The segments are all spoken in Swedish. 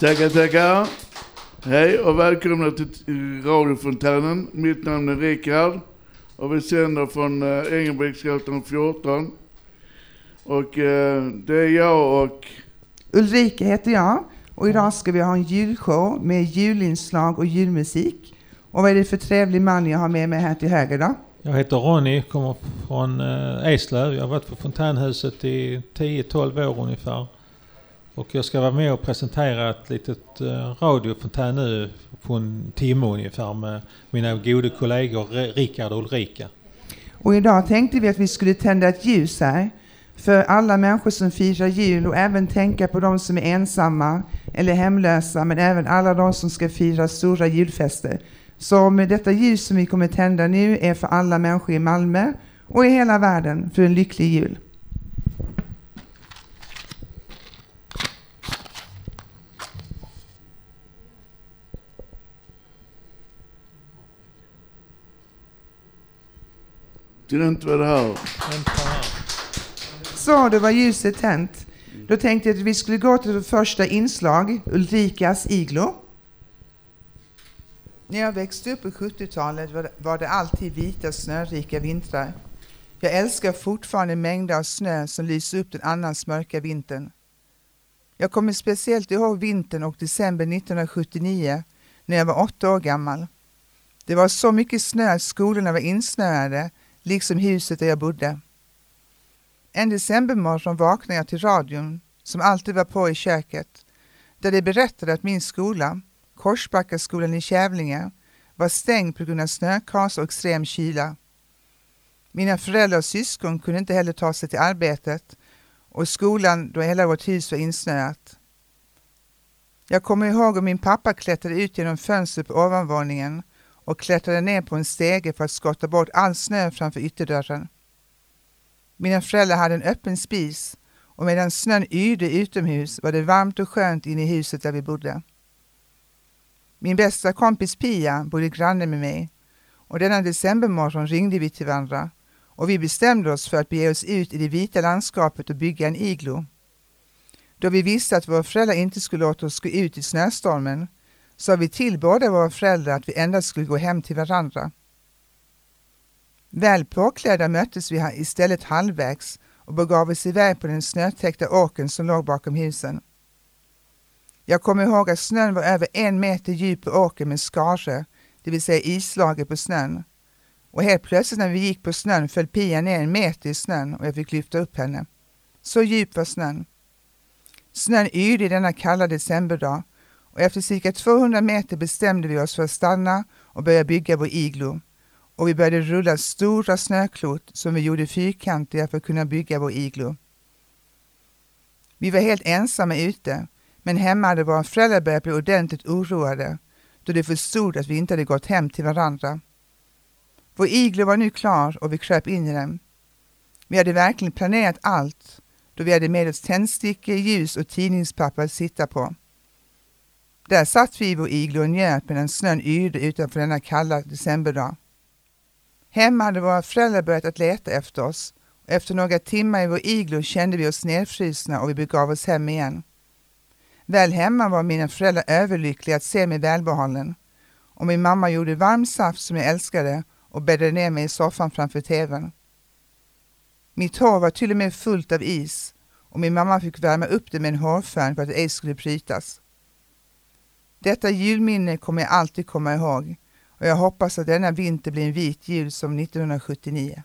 Tackar, tackar. Hej och välkomna till radiofontänen. Mitt namn är Rickard och vi sänder från äh, Engelbrektsgatan 14. Och äh, det är jag och... Ulrika heter jag och idag ska vi ha en julshow med julinslag och julmusik. Och vad är det för trevlig man jag har med mig här till höger då? Jag heter Ronny, kommer från äh, Eslöv. Jag har varit på Fontänhuset i 10-12 år ungefär. Och jag ska vara med och presentera ett litet eh, radiofontän nu på en timme ungefär med mina gode kollegor Rickard och Ulrika. Och idag tänkte vi att vi skulle tända ett ljus här för alla människor som firar jul och även tänka på de som är ensamma eller hemlösa men även alla de som ska fira stora julfester. Så med detta ljus som vi kommer tända nu är för alla människor i Malmö och i hela världen för en lycklig jul. Glömt vad det här. Så, då var ljuset tänt. Då tänkte jag att vi skulle gå till det första inslag, Ulrikas iglo. När jag växte upp på 70-talet var det alltid vita snörika vintrar. Jag älskar fortfarande mängder av snö som lyser upp den annars mörka vintern. Jag kommer speciellt ihåg vintern och december 1979 när jag var åtta år gammal. Det var så mycket snö att skolorna var insnöade liksom huset där jag bodde. En decembermorgon vaknade jag till radion, som alltid var på i köket, där de berättade att min skola, Korsbackaskolan i Kävlinge, var stängd på grund av snökas och extrem kyla. Mina föräldrar och syskon kunde inte heller ta sig till arbetet och skolan då hela vårt hus var insnöat. Jag kommer ihåg hur min pappa klättrade ut genom fönstret på ovanvåningen och klättrade ner på en stege för att skotta bort all snö framför ytterdörren. Mina föräldrar hade en öppen spis och medan snön yrde utomhus var det varmt och skönt inne i huset där vi bodde. Min bästa kompis Pia bodde granne med mig och denna decembermorgon ringde vi till varandra och vi bestämde oss för att bege oss ut i det vita landskapet och bygga en iglo. Då vi visste att våra föräldrar inte skulle låta oss gå ut i snöstormen sa vi till båda våra föräldrar att vi endast skulle gå hem till varandra. Väl påklädda möttes vi istället halvvägs och begav oss iväg på den snötäckta åkern som låg bakom husen. Jag kommer ihåg att snön var över en meter djup på åkern med skare, det vill säga islager på snön. Och helt plötsligt när vi gick på snön föll Pia ner en meter i snön och jag fick lyfta upp henne. Så djup var snön. Snön yrde i denna kalla decemberdag och efter cirka 200 meter bestämde vi oss för att stanna och börja bygga vår iglo. Och vi började rulla stora snöklot som vi gjorde fyrkantiga för att kunna bygga vår iglo. Vi var helt ensamma ute, men hemma hade våra föräldrar börjat bli ordentligt oroade då de förstod att vi inte hade gått hem till varandra. Vår iglo var nu klar och vi kröp in i den. Vi hade verkligen planerat allt då vi hade med oss tändstickor, ljus och tidningspapper att sitta på. Där satt vi i vår iglo och njöt medan snön yrde utanför denna kalla decemberdag. Hemma hade våra föräldrar börjat att leta efter oss och efter några timmar i vår iglo kände vi oss nedfrusna och vi begav oss hem igen. Väl hemma var mina föräldrar överlyckliga att se mig välbehållen och min mamma gjorde varm saft som jag älskade och bäddade ner mig i soffan framför tvn. Mitt hår var till och med fullt av is och min mamma fick värma upp det med en hårfön för att det ej skulle brytas. Detta julminne kommer jag alltid komma ihåg och jag hoppas att denna vinter blir en vit jul som 1979.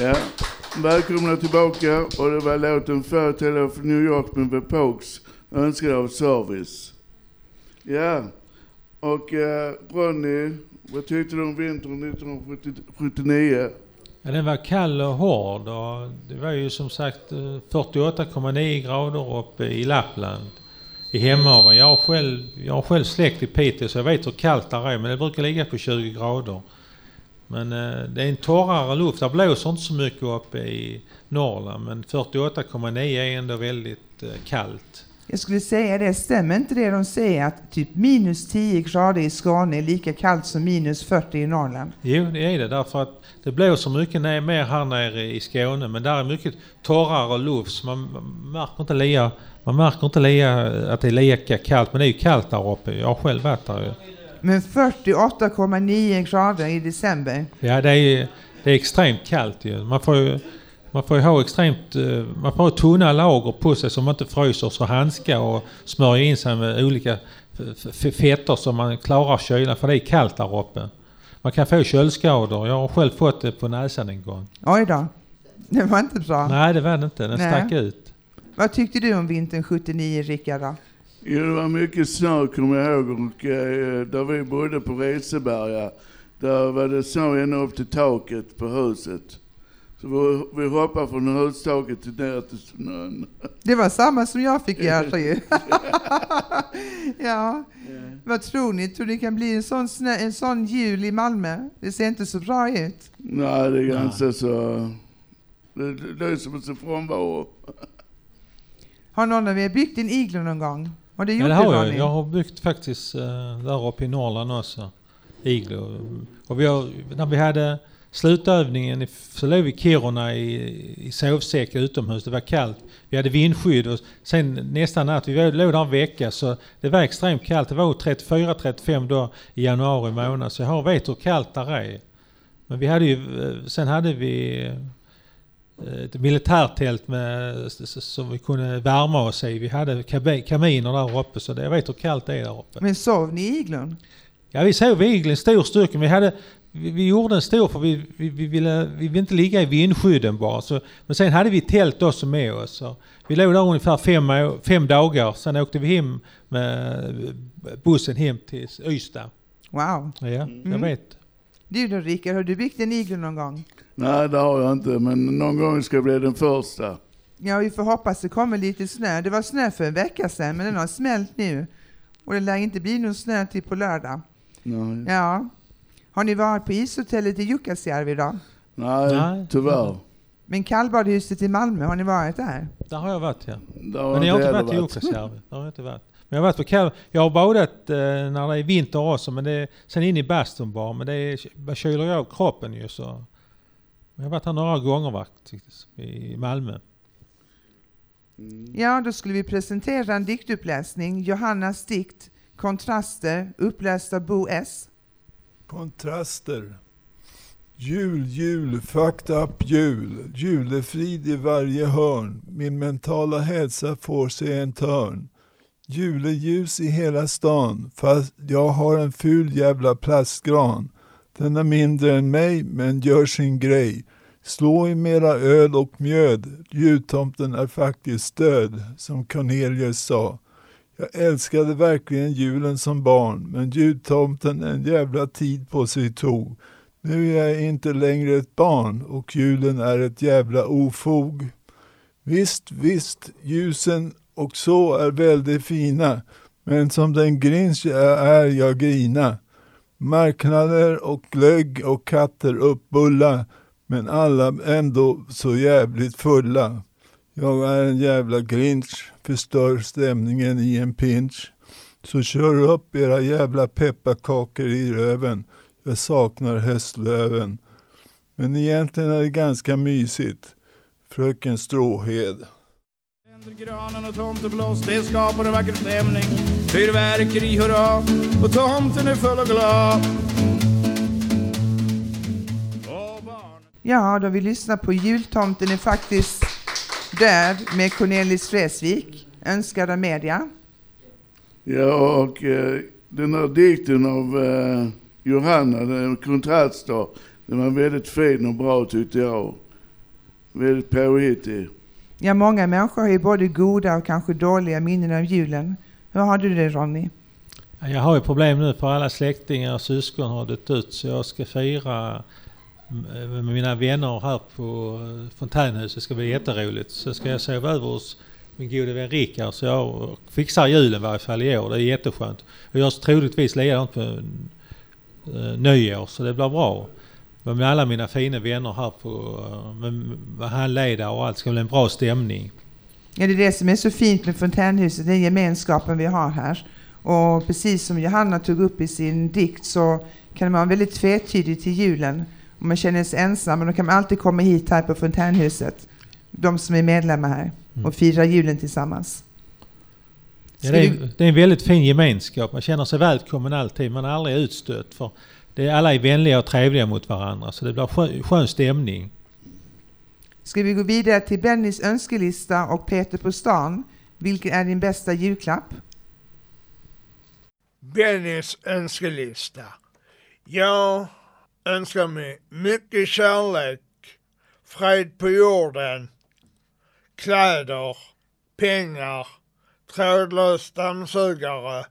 Ja, välkomna tillbaka och det var låten Företrädare för New York med The Pogues önskad av Service. Ja, och eh, Ronny, vad tyckte du om vintern 1979? Ja, den var kall och hård och det var ju som sagt eh, 48,9 grader uppe i Lappland. I Hemavan. Jag har själv, jag har själv släkt i Piteå så jag vet hur kallt det är men det brukar ligga på 20 grader. Men eh, det är en torrare luft. Det blåser inte så mycket uppe i Norrland men 48,9 är ändå väldigt eh, kallt. Jag skulle säga det, stämmer inte det de säger att typ minus 10 grader i Skåne är lika kallt som minus 40 i Norrland? Jo, det är det därför att det blåser mycket ner, mer här nere i Skåne men där är mycket torrare luft så man, man märker inte lika, man märker inte lika, att det är lika kallt men det är ju kallt där uppe. Jag har själv varit där ju. Men 48,9 grader i december. Ja, det är, det är extremt kallt ju. Man får ju, man får ju ha extremt, eh, man får ha tunna lager på sig så man inte fryser, så handskar och smörja in sig med olika fetter så man klarar kylan, för det är kallt där uppe. Man kan få köldskador. Jag har själv fått det på näsan en gång. Oj då. Det var inte bra. Nej, det var det inte. Den Nej. stack ut. Vad tyckte du om vintern 79, Rickard? Jo, det var mycket snö kommer jag ihåg och eh, där vi bodde på Reseberga, där var det snö ända upp till taket på huset. Så vi, vi hoppade från hustaket till ner till snön. Det var samma som jag fick göra ju. ja, vad tror ni? Tror ni det kan bli en sån, snö, en sån jul i Malmö? Det ser inte så bra ut. Nej, det är ganska så... Det, det, det är som att se frånvaro. Har någon av er byggt en iglo någon gång? Och det Ja, det har Ronny? jag. Jag har byggt faktiskt uh, där uppe i Norrland också. Iglo. Och vi har, när vi hade slutövningen i- så låg vi i Kiruna i, i sovsäck utomhus. Det var kallt. Vi hade vindskydd och sen nästa natt, vi låg där en vecka så det var extremt kallt. Det var 34-35 då i januari månad. Så jag vet hur kallt där är. Men vi hade ju, eh, sen hade vi eh, ett militärtält med, som vi kunde värma oss i. Vi hade kaminer där uppe så det, jag vet hur kallt det är där uppe. Men sov ni i iglon? Ja, vi såg viglen stor stycken. Vi, hade, vi, vi gjorde en stor för vi, vi, vi, ville, vi ville inte ligga i vindskydden bara. Så, men sen hade vi tält också med oss. Så vi låg där ungefär fem, fem dagar. Sen åkte vi hem med bussen hem till Ystad. Wow. Ja, jag Mm. vet. Du då Rickard, har du byggt en iglo någon gång? Nej, det har jag inte, men någon gång ska jag bli den första. Ja, vi får hoppas det kommer lite snö. Det var snö för en vecka sedan, men den har smält nu. Och det lär inte bli någon snö till på lördag. Nej, Ja. Har ni varit på ishotellet i Jukkasjärvi då? Nej, Nej. tyvärr. Men kallbadhuset i Malmö, har ni varit där? Där har jag varit ja. Men jag har inte varit i Jukkasjärvi. Har jag inte varit. Men jag har varit på kall. Jag har badat eh, när det är vinter också, men det är, sen in i bastun bara. Men det är, kyler ju av kroppen ju så. Men jag har varit här några gånger faktiskt, i Malmö. Ja, då skulle vi presentera en diktuppläsning. Johannas dikt Kontraster, uppläst av Bo S. Kontraster. Jul, jul, fucked up jul. Julefrid i varje hörn. Min mentala hälsa får sig en törn. Juleljus i hela stan, fast jag har en ful jävla plastgran. Den är mindre än mig, men gör sin grej. Slå i mera öl och mjöd. Jultomten är faktiskt död, som Cornelius sa. Jag älskade verkligen julen som barn, men jultomten en jävla tid på sig tog. Nu är jag inte längre ett barn och julen är ett jävla ofog. Visst, visst, ljusen och så är väldigt fina, men som den grinch jag är jag grina. Marknader och glögg och katter uppbulla, men alla ändå så jävligt fulla. Jag är en jävla grinch, förstör stämningen i en pinch. Så kör upp era jävla pepparkakor i röven. Jag saknar höstlöven. Men egentligen är det ganska mysigt. Fröken Stråhed. Granen och tomteblås, det skapar en vacker stämning. Fyrverkeri, hurra, och tomten är full och glad. Ja, då vi lyssnar på Jultomten är faktiskt död med Cornelis Vreeswijk, önskad av media. Ja, och eh, den här dikten av eh, Johanna, den kontraster, den var väldigt fin och bra tyckte jag. Väldigt påhittig. Ja, många människor har ju både goda och kanske dåliga minnen av julen. Hur har du det Ronny? Ja, Jag har ju problem nu för alla släktingar och syskon har dött ut så jag ska fira med mina vänner här på eh, fontänhuset. Det ska bli jätteroligt. Så ska jag sova över hos min gode vän Rickard så jag fixar julen i varje fall i år. Det är jätteskönt. Och jag ska troligtvis likadant på uh, nyår så det blir bra. Men med alla mina fina vänner här på, med, handledare och allt ska bli en bra stämning. Ja, det är det som är så fint med fontänhuset, den gemenskapen vi har här. Och precis som Johanna tog upp i sin dikt så kan man vara väldigt tvetydig till julen. Om man känner sig ensam, men då kan man alltid komma hit här på fontänhuset. De som är medlemmar här och fira julen tillsammans. Ja, det, är, det är en väldigt fin gemenskap. Man känner sig välkommen alltid. Man är aldrig utstött. För det är, alla är vänliga och trevliga mot varandra. Så det blir skön, skön stämning. Ska vi gå vidare till Bennys önskelista och Peter på stan. Vilken är din bästa julklapp? Bennys önskelista. Jag önskar mig mycket kärlek, fred på jorden, kläder, pengar, trådlös dammsugare.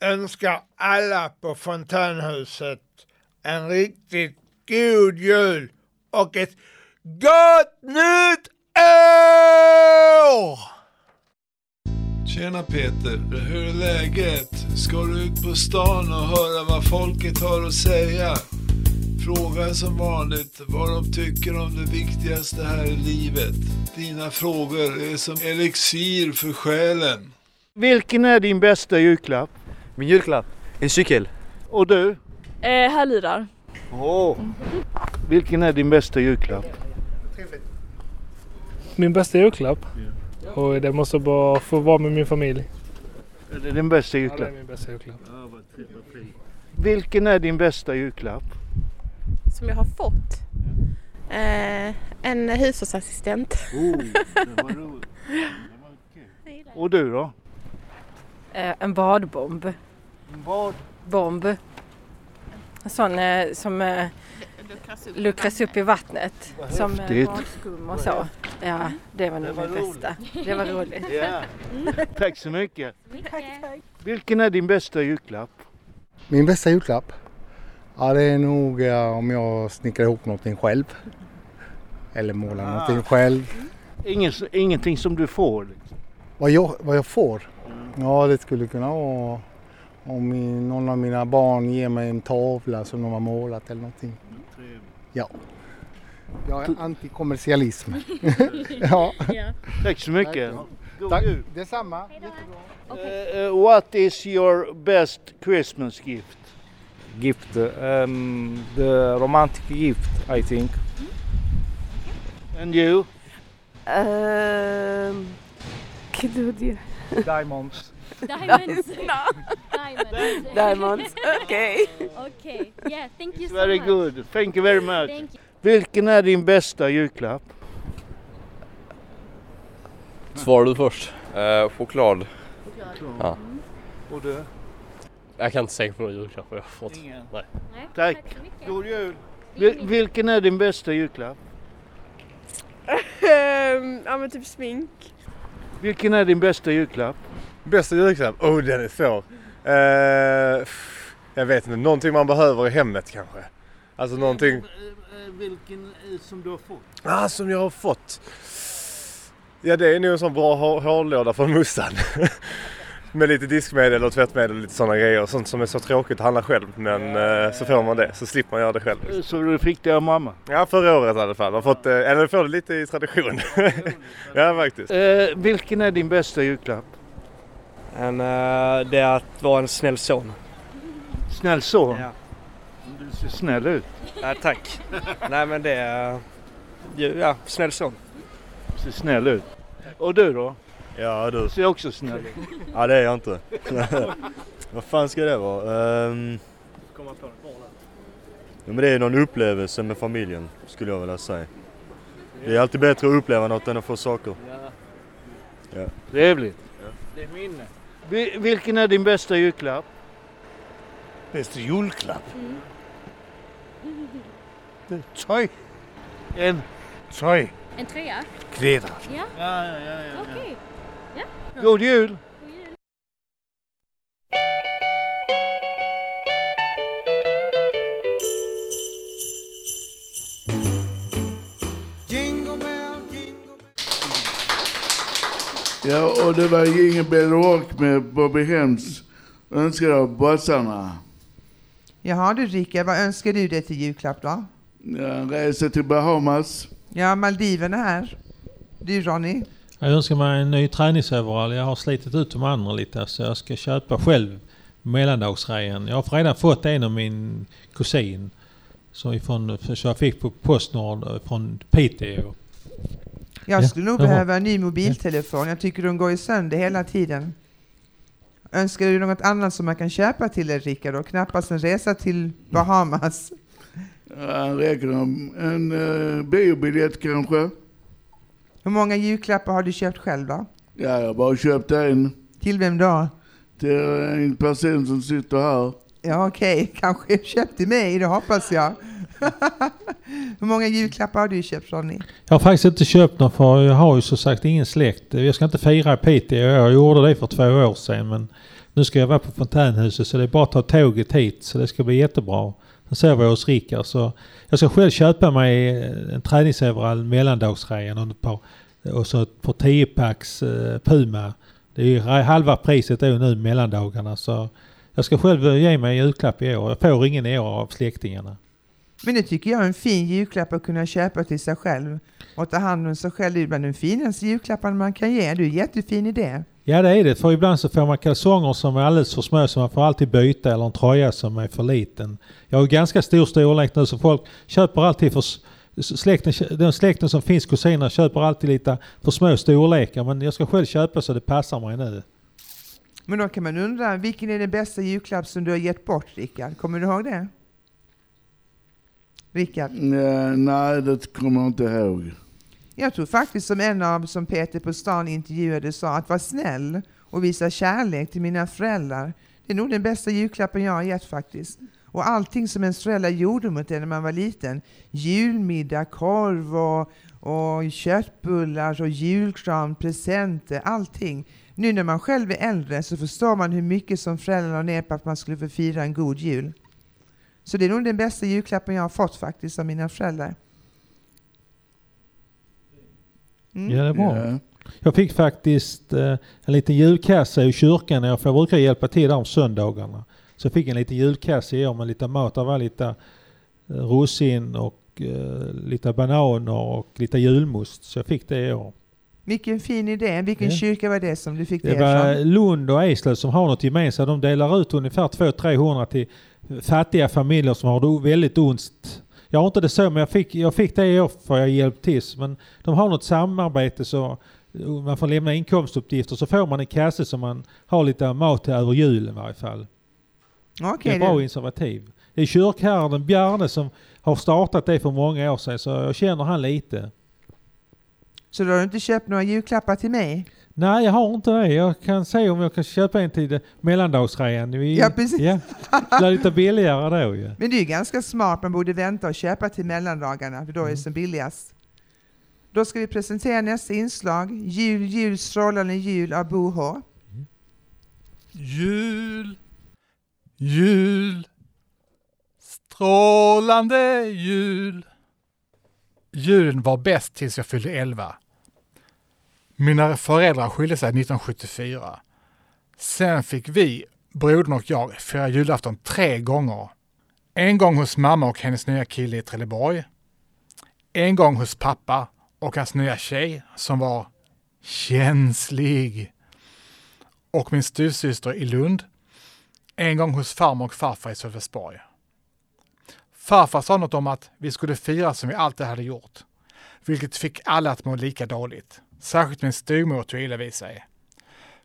Önskar alla på fontänhuset en riktigt god jul och ett gott nytt år! Tjena Peter, hur är läget? Ska du ut på stan och höra vad folket har att säga? Fråga som vanligt vad de tycker om det viktigaste här i livet. Dina frågor är som elixir för själen. Vilken är din bästa julklapp? Min julklapp? En cykel. Och du? Eh, hörlurar. Åh. Vilken är din bästa julklapp? Min bästa julklapp? Och det måste bara få vara med min familj. Är det din bästa Ja, det är julklapp? min bästa julklapp. Vilken är din bästa julklapp? Som jag har fått. Eh, en hushållsassistent. Och du då? Eh, en badbomb. Vad? Bomb. En sån eh, som eh, luckras upp i vattnet. Som eh, badskum och så. Ja, det var nog var min bästa. Det var roligt. Ja. Tack så mycket. Vilken är din bästa julklapp? Min bästa julklapp? Ja, det är nog ja, om jag snickrar ihop någonting själv. Eller målar Ah. någonting själv. Ingen, ingenting som du får? Liksom. Vad jag, vad jag får? Ja, det skulle kunna vara om min, någon av mina barn ger mig en tavla som de har målat eller någonting. Ja. Jag är antikommersialism. ja. Tack så mycket. God Tack. jul. Detsamma. Eh, eh, what is your best Christmas gift? Gift. Um, the romantic gift I think. And you? Um, Claudia. Diamonds. Diamonds. Diamonds. Diamonds. Okej. Okay. Yeah, thank you so Very much. good. Thank you very much. Thank you. Vilken är din bästa julklapp? Svarar du först? Eh, choklad. Ja. Och du? Jag kan inte säga på någon julklapp jag har fått. Ingen. Nej. Nej, Tack. mycket. God jul. Vil- vilken är din bästa julklapp? Um, ja men typ smink. Vilken är din bästa julklapp? Bästa julklapp? Oh, den är svår. Eh, pff, jag vet inte, någonting man behöver i hemmet kanske. Alltså någonting Vilken som du har fått? ah, som jag har fått. Ja, det är nog en sån bra hår- hårlåda från morsan. Med lite diskmedel och tvättmedel och lite sådana grejer. Sånt som är så tråkigt att handla själv. Men eh, så får man det, så slipper man göra det själv. Så du fick det av mamma? Ja, förra året i alla fall. Jag har fått, eh, eller får det lite i tradition. ja, faktiskt. Eh, vilken är din bästa julklapp? En, eh, det är att vara en snäll son. Snäll son? Ja. Du ser snäll ut. Ja, tack. Nej men det är... ju- Ja, snäll son. Du ser snäll ut. Och du då? Ja, du. Du ser också snäll ut. Ja, det är jag inte. Vad fan ska det vara? Um, Komma på något bra ja, men det är någon upplevelse med familjen, skulle jag vilja säga. Det är alltid bättre att uppleva något än att få saker. Ja. Trevligt. Det är minne. Vi, vilken är din bästa julklapp? Bästa julklapp? Mm. Tøj. En? Tøj. En tröja? Kläder. Ja. Ja, ja, ja. ja. Okej. Ja. God jul! Ja, och det var Jingle Bell Rock med Bobby Hems önskad av bossarna. Jaha du Rickard, vad önskar du dig till julklapp då? Ja, en resa till Bahamas. Ja, Maldiverna här. Du Ronny? Jag önskar mig en ny träningsoverall. Jag har slitit ut de andra lite så jag ska köpa själv mellandagsrejen. Jag har redan fått en av min kusin. Så, ifrån, så jag fick på Postnord från Piteå. Jag skulle nog behöva en ny mobiltelefon. Jag tycker de går ju sönder hela tiden. Önskar du något annat som man kan köpa till dig Rickard och knappast en resa till Bahamas? Ja, räcker det. En uh, biobiljett kanske? Hur många julklappar har du köpt själv då? Ja, jag har bara köpt en. Till vem då? Till en person som sitter här. Ja okej, kanske köpt till mig, det hoppas jag. Hur många julklappar har du köpt Ronny? Jag har faktiskt inte köpt någon för jag har ju som sagt ingen släkt. Jag ska inte fira i Piteå. Jag gjorde det för två år sedan men nu ska jag vara på Fontänhuset så det är bara att ta tåget hit så det ska bli jättebra. Sen sover jag hos Rickard så jag ska själv köpa mig en träningsoverall mellandagsrean och ett par och så ett par 10 packs eh, Puma. Det är ju halva priset är ju nu mellandagarna så jag ska själv ge mig en julklapp i år. Jag får ingen i år av släktingarna. Men det tycker jag är en fin julklapp att kunna köpa till sig själv och ta hand om sig själv. Det är bland de finaste julklapparna man kan ge. Det är en jättefin idé. Ja det är det, för ibland så får man kalsonger som är alldeles för små så man får alltid byta eller en tröja som är för liten. Jag har ganska stor storlek nu så folk köper alltid för släkten, den släkten som finns kusiner köper alltid lite för små storlekar men jag ska själv köpa så det passar mig nu. Men då kan man undra, vilken är den bästa julklapp som du har gett bort Rickard? Kommer du ihåg det? Rickard? Nej, det kommer jag inte ihåg. Jag tror faktiskt som en av, som Peter på stan intervjuade sa, att vara snäll och visa kärlek till mina föräldrar. Det är nog den bästa julklappen jag har gett faktiskt. Och allting som ens föräldrar gjorde mot en när man var liten. Julmiddag, korv och, och köttbullar och julkram, presenter, allting. Nu när man själv är äldre så förstår man hur mycket som föräldrarna la ner på att man skulle få fira en god jul. Så det är nog den bästa julklappen jag har fått faktiskt av mina föräldrar. Mm. Ja det är bra. Jag fick faktiskt eh, en liten julkasse i kyrkan för jag brukar hjälpa till där om söndagarna. Så jag fick en liten julkasse i år med lite mat. Det var lite eh, russin och eh, lite bananer och lite julmust. Så jag fick det i år. Vilken fin idé. Vilken Ja. kyrka var det som du fick det, Det var ifrån? Lund och Eslöv som har något gemensamt. De delar ut ungefär 200-300 till fattiga familjer som har det väldigt ont. Jag har inte det så men jag fick, jag fick det i år för jag hjälpt till. Men de har något samarbete så man får lämna inkomstuppgifter så får man en kasse som man har lite mat till över julen i varje fall. det Okej, är bra du. initiativ. Det är kyrkherden Bjarne som har startat det för många år sedan så jag känner han lite. Så du har inte köpt några julklappar till mig? Nej, jag har inte det. Jag kan se om jag kan köpa en till mellandagsrean. Vi- Ja, precis. Ja, det blir lite billigare då ju. Men det är ju ganska smart. Man borde vänta och köpa till mellandagarna, för då är Mm. det som billigast. Då ska vi presentera nästa inslag. Jul, jul, strålande jul av Bo H. Jul, jul, strålande jul. Julen var bäst tills jag fyllde 11. Mina föräldrar skilde sig 1974. Sen fick vi, brodern och jag, fira julafton tre gånger. En gång hos mamma och hennes nya kille i Trelleborg. En gång hos pappa och hans nya tjej som var känslig. Och min styvsyster i Lund. En gång hos farmor och farfar i Sölvesborg. Farfar sa något om att vi skulle fira som vi alltid hade gjort. Vilket fick alla att må lika dåligt. Särskilt min styvmor tog illa vid sig.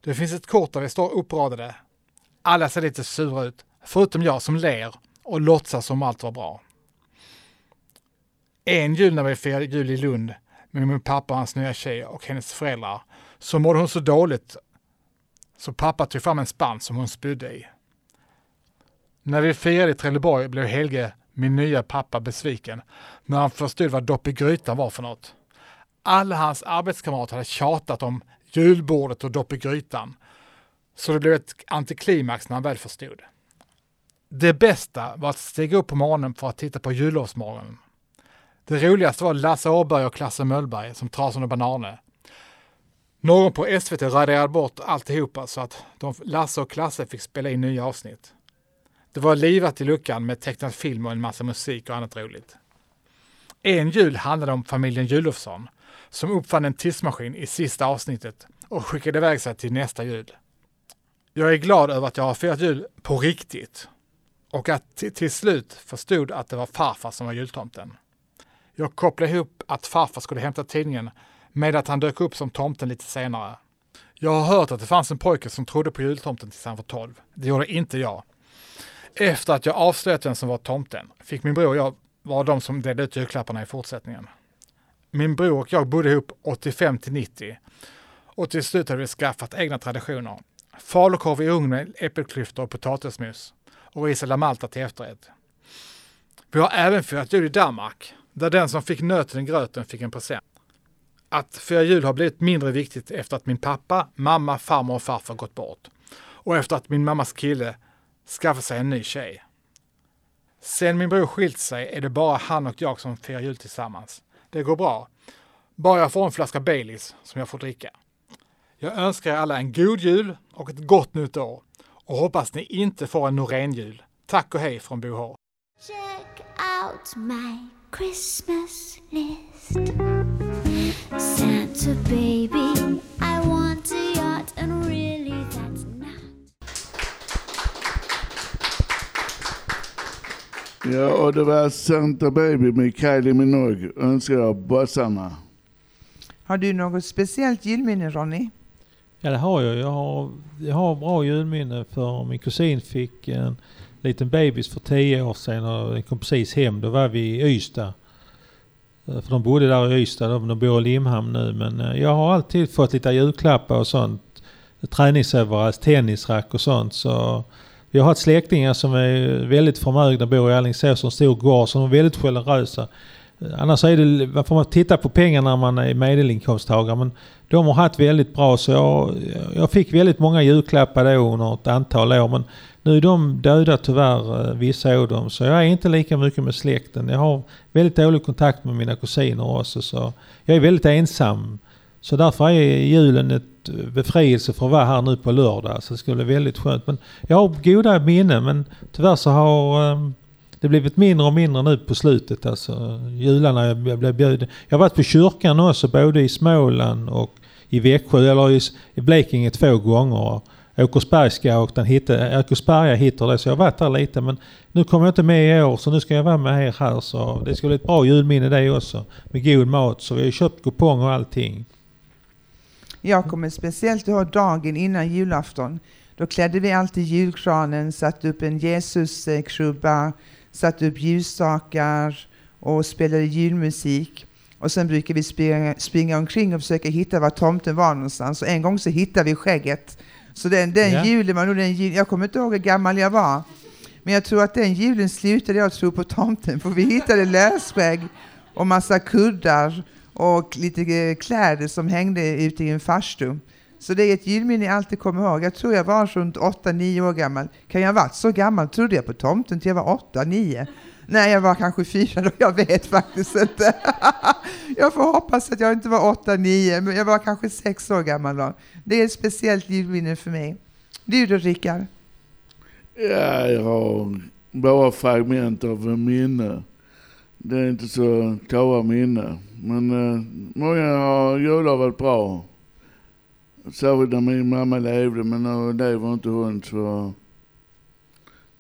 Det finns ett kort där vi står uppradade. Alla ser lite sura ut, förutom jag som ler och låtsas som allt var bra. En jul när vi firade jul i Lund med min pappa och hans nya tjej och hennes föräldrar så mådde hon så dåligt så pappa tog fram en spann som hon spydde i. När vi firade i Trelleborg blev Helge, min nya pappa, besviken när han förstod vad dopp i grytan var för något. Alla hans arbetskamrater hade tjatat om julbordet och dopp i grytan. Så det blev ett antiklimax när han väl förstod. Det bästa var att stiga upp på morgonen för att titta på jullovsmorgonen. Det roligaste var Lasse Åberg och Klasse Möllberg som Trasan och Banane. Någon på SVT raderade bort alltihopa så att de, Lasse och Klasse fick spela in nya avsnitt. Det var livat i luckan med tecknad film och en massa musik och annat roligt. En jul handlade om familjen Julofsson som uppfann en tidsmaskin i sista avsnittet och skickade iväg sig till nästa jul. Jag är glad över att jag har firat jul på riktigt och att till slut förstod att det var farfar som var jultomten. Jag kopplade ihop att farfar skulle hämta tidningen med att han dök upp som tomten lite senare. Jag har hört att det fanns en pojke som trodde på jultomten tills han var 12. Det gjorde inte jag. Efter att jag avslöjat vem som var tomten fick min bror och jag vara de som delade ut julklapparna i fortsättningen. Min bror och jag bodde ihop 85 till 90 och till slut hade vi skaffat egna traditioner. Falukorv i ugn med äppelklyftor och potatismos och ris la Malta till efterrätt. Vi har även firat jul i Danmark, där den som fick nöten i gröten fick en present. Att fira jul har blivit mindre viktigt efter att min pappa, mamma, farmor och farfar gått bort. Och efter att min mammas kille skaffat sig en ny tjej. Sen min bror skilt sig är det bara han och jag som firar jul tillsammans. Det går bra. Bara jag får en flaska Baileys som jag får dricka. Jag önskar er alla en god jul och ett gott nytt år och hoppas ni inte får en Norén-jul. Tack och hej från Bo H. Check out my Christmas list. Santa baby, I Ja, och det var Santa Baby med Kylie Minogue, önskar av bossarna. Har du något speciellt julminne Ronny? Ja det har jag. Jag har, jag har bra julminne för min kusin fick en liten bebis för tio år sedan och den kom precis hem. Då var vi i Ystad. Eh, För de bodde där i Ystad, de de bor i Limhamn nu. Men eh, jag har alltid fått lite julklappar och sånt. Träningsöverallt, tennisrack och sånt. Så jag har haft släktingar som är väldigt förmögna, bor i Alingsås, en stor gård, som är väldigt generösa. Annars är det, man får man titta på pengar när man är medelinkomsttagare. Men de har haft väldigt bra så jag, jag fick väldigt många julklappar då under ett antal år. Men nu är de döda tyvärr, eh, vissa av dem. Så jag är inte lika mycket med släkten. Jag har väldigt dålig kontakt med mina kusiner också. Så jag är väldigt ensam. Så därför är julen ett eh, befrielse för att vara här nu på lördag. Så det skulle bli väldigt skönt. Men jag har goda minnen men tyvärr så har ehm, det blivit mindre och mindre nu på slutet. Alltså jularna jag blev bjuden. Jag har varit på kyrkan också både i Småland och i Växjö eller i, Blekinge två gånger. Åkersbergsskouten hittade, Åkersberga hittade det så jag har varit där lite men nu kommer jag inte med i år så nu ska jag vara med er här så det ska bli ett bra julminne det också. Med god mat så vi har köpt kupong och allting. Jag kommer speciellt ihåg dagen innan julafton. Då klädde vi alltid julkranen, satte upp en Jesuskrubba, satte upp ljusstakar och spelade julmusik. Och sen brukar vi springa, springa omkring och försöka hitta var tomten var någonstans. Och en gång så hittade vi skägget. Så den, den Ja. julen var nog den julen, jag kommer inte ihåg hur gammal jag var. Men jag tror att den julen slutade jag tro på tomten. För vi hittade lösskägg och massa kuddar och lite eh, kläder som hängde ute i en farstu. Så det är ett julminne jag alltid kommer ihåg. Jag tror jag var runt 8-9 år gammal. Kan jag ha varit så gammal? Trodde jag på tomten till jag var 8-9? Nej, jag var kanske fyra då. Jag vet faktiskt inte. jag får hoppas att jag inte var 8-9, men jag var kanske sex år gammal då. Det är ett speciellt julminne för mig. Du då, Rickard? Ja, jag har bara fragment av minne. Det är inte så klara minnen. Men eh, många har jular varit bra. Särskilt när min mamma levde, men nu lever inte hon så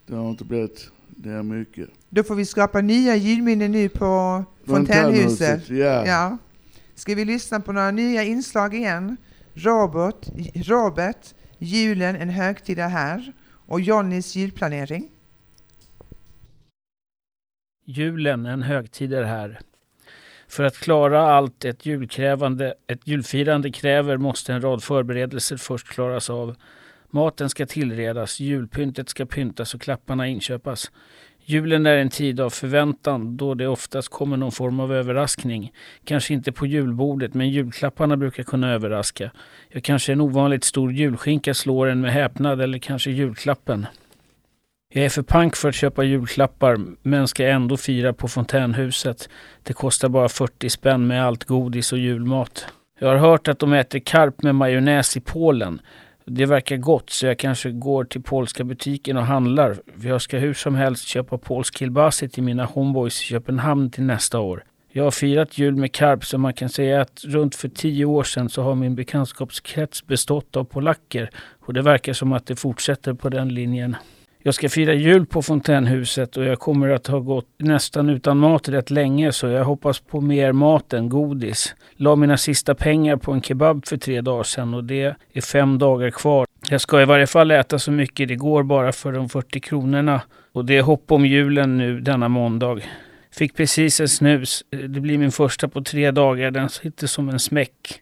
det har inte blivit det mycket. Då får vi skapa nya julminnen nu på Fontänhuset, ja. ja. Ska vi lyssna på några nya inslag igen? Robert, Robert, julen en högtid är här och Johnnys julplanering. Julen, en högtid är här. För att klara allt ett julkrävande, ett julfirande kräver måste en rad förberedelser först klaras av. Maten ska tillredas, julpyntet ska pyntas och klapparna inköpas. Julen är en tid av förväntan då det oftast kommer någon form av överraskning. Kanske inte på julbordet, men julklapparna brukar kunna överraska. Ja, kanske en ovanligt stor julskinka slår en med häpnad eller kanske julklappen. Jag är för pank för att köpa julklappar men ska ändå fira på fontänhuset. Det kostar bara 40 spänn med allt godis och julmat. Jag har hört att de äter karp med majonnäs i Polen. Det verkar gott så jag kanske går till polska butiken och handlar. För jag ska hur som helst köpa polsk kielbasi till mina homeboys i Köpenhamn till nästa år. Jag har firat jul med Karp så man kan säga att runt för tio år sedan så har min bekantskapskrets bestått av polacker och det verkar som att det fortsätter på den linjen. Jag ska fira jul på fontänhuset och jag kommer att ha gått nästan utan mat rätt länge så jag hoppas på mer mat än godis. La mina sista pengar på en kebab för tre dagar sedan och det är fem dagar kvar. Jag ska i varje fall äta så mycket det går bara för de 40 kronorna och det är hopp om julen nu denna måndag. Fick precis en snus. Det blir min första på tre dagar. Den sitter som en smäck.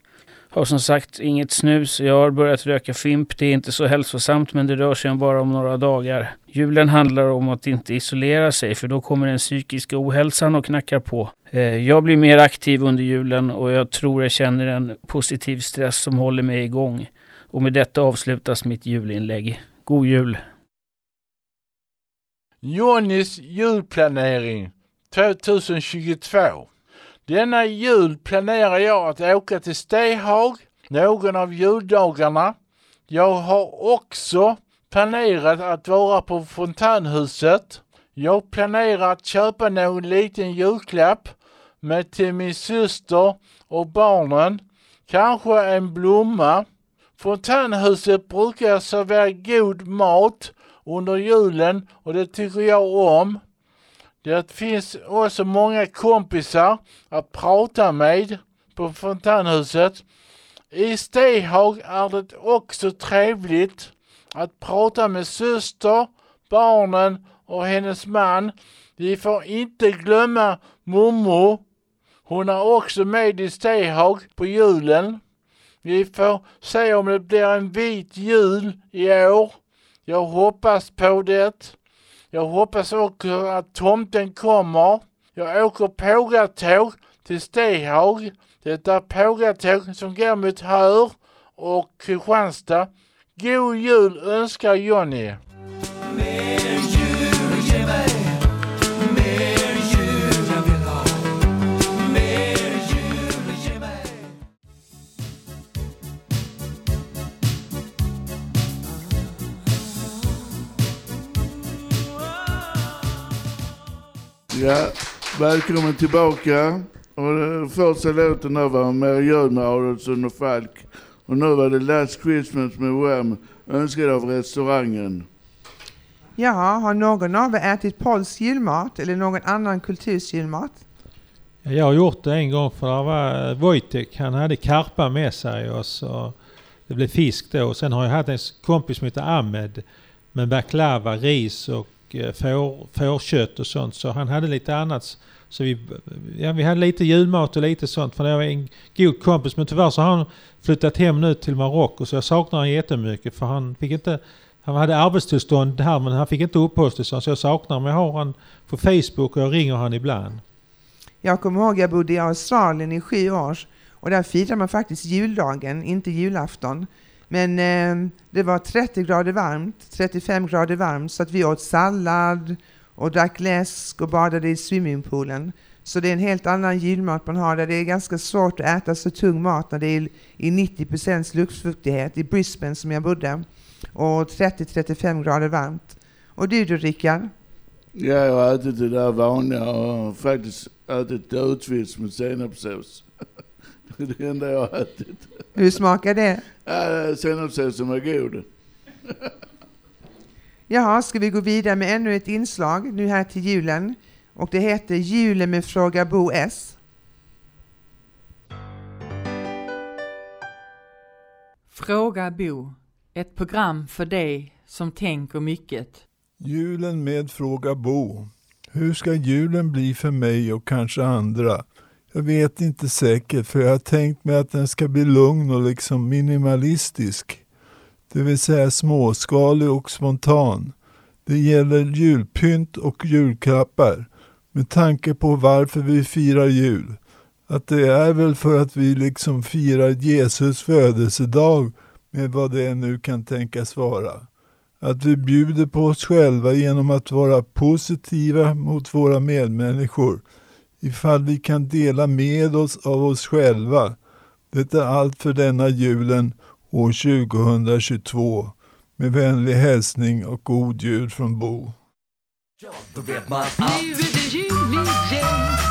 Har som sagt inget snus. Jag har börjat röka Fimp. Det är inte så hälsosamt men det rör sig om bara om några dagar. Julen handlar om att inte isolera sig för då kommer den psykiska ohälsan och knackar på. Eh, jag blir mer aktiv under julen och jag tror jag känner en positiv stress som håller mig igång. Och med detta avslutas mitt julinlägg. God jul! Johnnys julplanering 2022. Denna jul planerar jag att åka till Stehag någon av juldagarna. Jag har också planerat att vara på fontänhuset. Jag planerar att köpa någon liten julklapp med till min syster och barnen. Kanske en blomma. Fontänhuset brukar servera god mat under julen och det tycker jag om. Det finns också många kompisar att prata med på fontänhuset. I Stehag är det också trevligt att prata med syster, barnen och hennes man. Vi får inte glömma mormor. Hon är också med i Stehag på julen. Vi får se om det blir en vit jul i år. Jag hoppas på det. Jag hoppas också att tomten kommer. Jag åker pågatåg till Stehag. Det är pågatåg som går mot Hör och Kristianstad. God jul önskar Jonny. Ja, välkommen tillbaka. Och första låten där var Mer med Adolfsson och Falk. Och nu var det Last Christmas med Wham, önskad av restaurangen. Jaha, har någon av er ätit polsk julmat eller någon annan kulturs julmat? Ja, Jag har gjort det en gång för det var Wojtek, han hade karpa med sig och så det blev fisk då. Sen har jag haft en kompis som heter Ahmed med baklava, ris och Eh, får, fårkött och sånt. Så han hade lite annat. Så vi, ja, vi hade lite julmat och lite sånt för det var en god kompis. Men tyvärr så har han flyttat hem nu till Marocko så jag saknar honom jättemycket för han fick inte han hade arbetstillstånd här men han fick inte uppehållstillstånd så jag saknar honom. Jag har honom på Facebook och jag ringer honom ibland. Jag kommer ihåg jag bodde i Australien i sju år och där firar man faktiskt juldagen, inte julafton. Men eh, det var 30 grader varmt, 35 grader varmt, så att vi åt sallad och drack läsk och badade i swimmingpoolen. Så det är en helt annan julmat man har där. Det är ganska svårt att äta så tung mat när det är i 90 procents luftfuktighet i Brisbane som jag bodde och 30-35 grader varmt. Och du då Rickard? Ja, jag har ätit det där vanliga och faktiskt ätit dödsfisk med senapssås. Det är det enda jag har ätit. Hur smakar det? Ja, senapssåsen var god. Jaha, ska vi gå vidare med ännu ett inslag nu här till julen? Och det heter Julen med Fråga Bo S. Fråga Bo, ett program för dig som tänker mycket. Julen med Fråga Bo. Hur ska julen bli för mig och kanske andra? Jag vet inte säkert för jag har tänkt mig att den ska bli lugn och liksom minimalistisk. Det vill säga småskalig och spontan. Det gäller julpynt och julklappar. Med tanke på varför vi firar jul. Att det är väl för att vi liksom firar Jesus födelsedag med vad det nu kan tänkas vara. Att vi bjuder på oss själva genom att vara positiva mot våra medmänniskor ifall vi kan dela med oss av oss själva. Det är allt för denna julen år 2022. Med vänlig hälsning och god jul från Bo. Då vet man att nu är det jul igen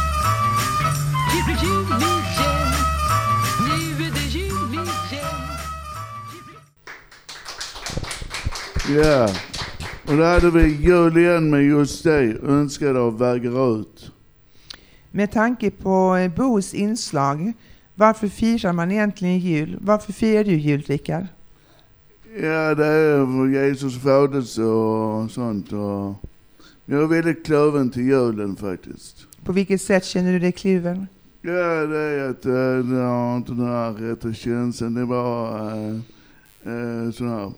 blir jul igen. Nu är det jul igen. Ja, och då hade vi jul igen med just dig, önskad av Väger ut. Med tanke på eh, Bos inslag, varför firar man egentligen jul? Varför firar du jul, Rickard? Ja, det är för Jesus födelse och sånt. Och jag är väldigt kluven till julen faktiskt. På vilket sätt känner du dig kluven? Ja, det är att eh, det har inte den här rätta känslan. Det var uh, uh, sån här,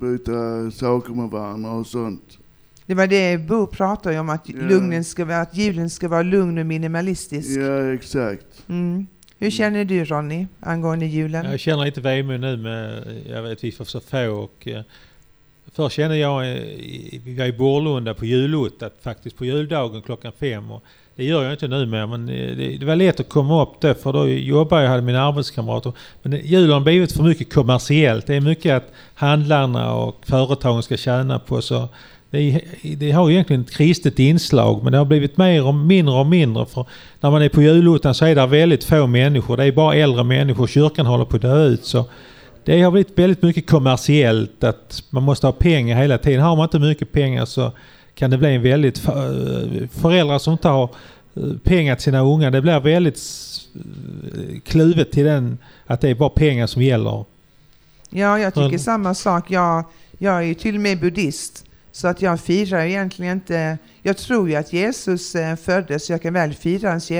byta saker med varandra och sånt. Det var det Bo pratade om, att, Ja. lugnen ska vara, att julen ska vara lugn och minimalistisk. Ja, exakt. Mm. Hur känner du Ronny angående julen? Jag känner lite vemod nu med, jag vet vi får så få och eh, Först kände jag, eh, i- vi var i Borlunda på julottat faktiskt på juldagen klockan fem och det gör jag inte nu mer men eh, det, det var lätt att komma upp där för då jobbar jag, hade mina arbetskamrater. Men julen har blivit för mycket kommersiellt. Det är mycket att handlarna och företagen ska tjäna på så det, det har ju egentligen ett kristet inslag men det har blivit mer och mindre och mindre. För när man är på julottan så är det väldigt få människor. Det är bara äldre människor. Kyrkan håller på att dö ut. Så det har blivit väldigt mycket kommersiellt. Att man måste ha pengar hela tiden. Har man inte mycket pengar så kan det bli en väldigt... för- Föräldrar som inte har eh, pengar till sina ungar. Det blir väldigt eh, kluvet till den att det är bara pengar som gäller. Ja, jag tycker Mm. samma sak. Jag, jag är ju till och med buddhist. Så att jag firar egentligen inte... Jag tror ju att Jesus eh, föddes, så jag kan väl fira hans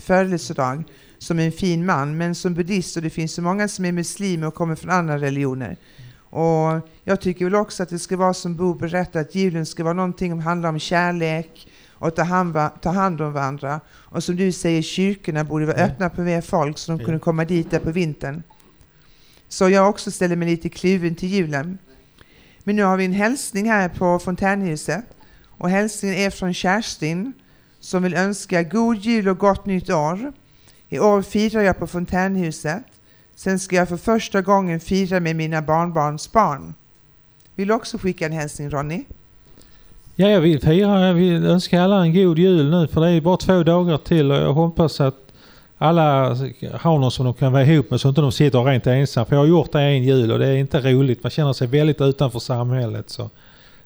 födelsedag som en fin man. Men som buddhist, och det finns så många som är muslimer och kommer från andra religioner. Och jag tycker väl också att det ska vara som Bo berättade, att julen ska vara någonting som handlar om kärlek och ta hand, ta hand om varandra. Och som du säger, kyrkorna borde vara öppna på mer folk så de kunde komma dit där på vintern. Så jag också ställer mig lite kluven till julen. Men nu har vi en hälsning här på Fontänhuset. Och hälsningen är från Kerstin som vill önska god jul och gott nytt år. I år firar jag på Fontänhuset. Sen ska jag för första gången fira med mina barnbarns barn. Vill du också skicka en hälsning Ronny? Ja, jag vill fira. Jag vill önska alla en god jul nu för det är bara två dagar till och jag hoppas att alla har någon som de kan vara ihop med så inte de sitter rent ensamma. För jag har gjort det en jul och det är inte roligt. Man känner sig väldigt utanför samhället. Så.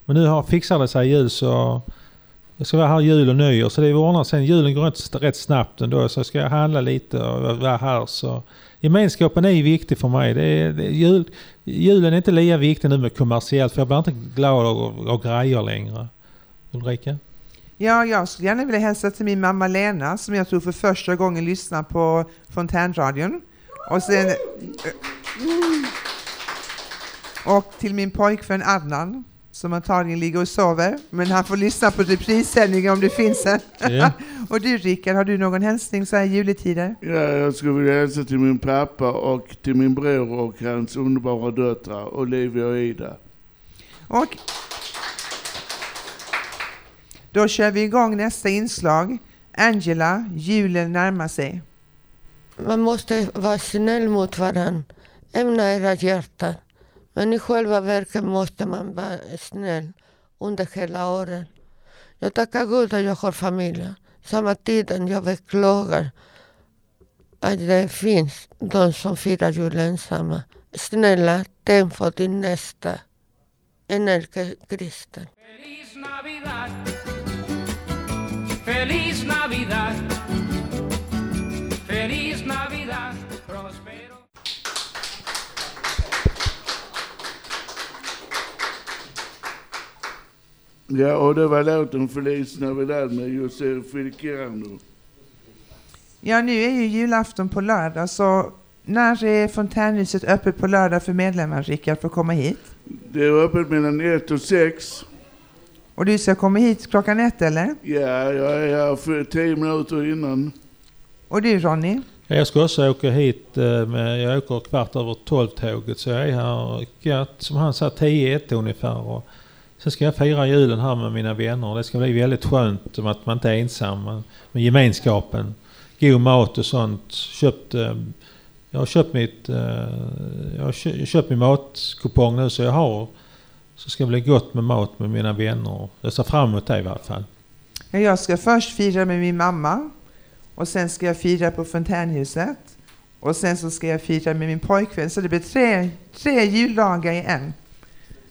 Men nu har, fixar det sig jul så jag ska vara här jul och nyår så det ordnar sen. Julen går rätt, rätt snabbt ändå så ska jag handla lite och vara här. Så. Gemenskapen är viktig för mig. Det är, det är jul, julen är inte lika viktig nu med kommersiellt för jag blir inte glad av, av grejer längre. Ulrika? Ja, jag skulle gärna vilja hälsa till min mamma Lena som jag tror för första gången lyssnar på Fontänradion. Och sen... Och till min pojkvän Adnan som antagligen ligger och sover. Men han får lyssna på reprissändningen om det finns en. Ja. och du Rickard, har du någon hälsning så här i juletider? Ja, jag skulle vilja hälsa till min pappa och till min bror och hans underbara döttrar Olivia och Ida. Och då kör vi igång nästa inslag. Angela, julen närmar sig. Man måste vara snäll mot varandra. Ämna era hjärtan. Men i själva verket måste man vara snäll under hela året. Jag tackar Gud att jag har familj. Samma tiden jag beklagar att det finns de som firar jul ensamma. Snälla, tänk på din nästa. En ärkekristen. Feliz Navidad. Ja, och det var låten Feliz Navidad med José Feliciano. Ja, nu är ju julafton på lördag, så när är Fontänhuset öppet på lördag för medlemmar, Rickard, för att komma hit? Det är öppet mellan ett och sex. Och du ska komma hit klockan ett, eller? Ja, jag är här för tio minuter innan. Och du, Ronny? Ja, Jag ska också åka hit, eh, med, jag åker kvart över tolv tåget så jag är här, som han sa, 10 ett ungefär. Och sen ska jag fira julen här med mina vänner. Det ska bli väldigt skönt om att man inte är ensam. men- Med gemenskapen. God mat och sånt. Köpt, eh, jag har köpt mitt, eh, jag har köpt min matkupong nu så jag har. Så ska det bli gott med mat med mina vänner. Jag ser fram emot det i alla fall. Jag ska först fira med min mamma Och sen ska jag fira på Fontänhuset. Och sen så ska jag fira med min pojkvän. Så det blir tre, tre juldagar i en.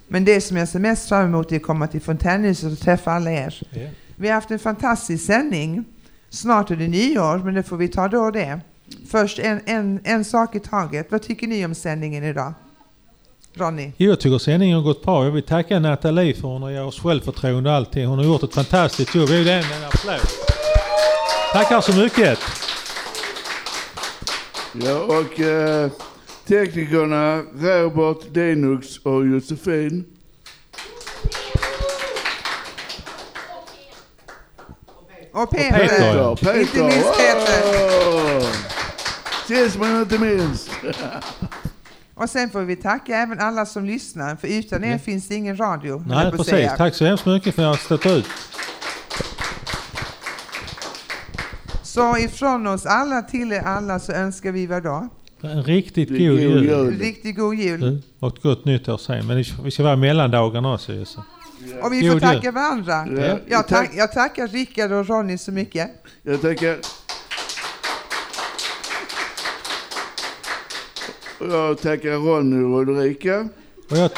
Men det som jag ser mest fram emot är att komma till Fontänhuset och träffa alla er. Ja. Vi har haft en fantastisk sändning. Snart är det nyår, men det får vi ta då det. Först en, en, en sak i taget. Vad tycker ni om sändningen idag? Ronny? Jag tycker sändningen har gått bra. Jag vill tacka Nathalie för hon har gett oss självförtroende och allting. Hon har gjort ett fantastiskt jobb. Vi vill en applåd. Tackar så mycket. Ja, och eh, teknikerna Robert, Denux och Josefin. Och Peter! Peter, Peter. Inte minst Peter! Åh! Sist men inte minst. Och sen får vi tacka även alla som lyssnar, för utan er finns det ingen radio. Nej, precis. säga. Tack så hemskt mycket för att jag har stått ut. Så ifrån oss alla till er alla så önskar vi vad då? En riktigt god God jul. jul. Riktigt god jul. Och ett gott nytt år sen. Men vi ska vara mellandagarna också så. Och vi God får tacka jul. varandra. Ja. Jag, tack, jag tackar Rickard och Ronny så mycket. Jag tackar... Jag tackar Ronny och Ulrika. Och jag,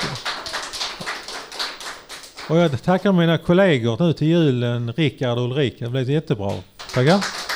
och jag tackar mina kollegor nu till julen, Rickard och Ulrika. Det blev jättebra. Tackar.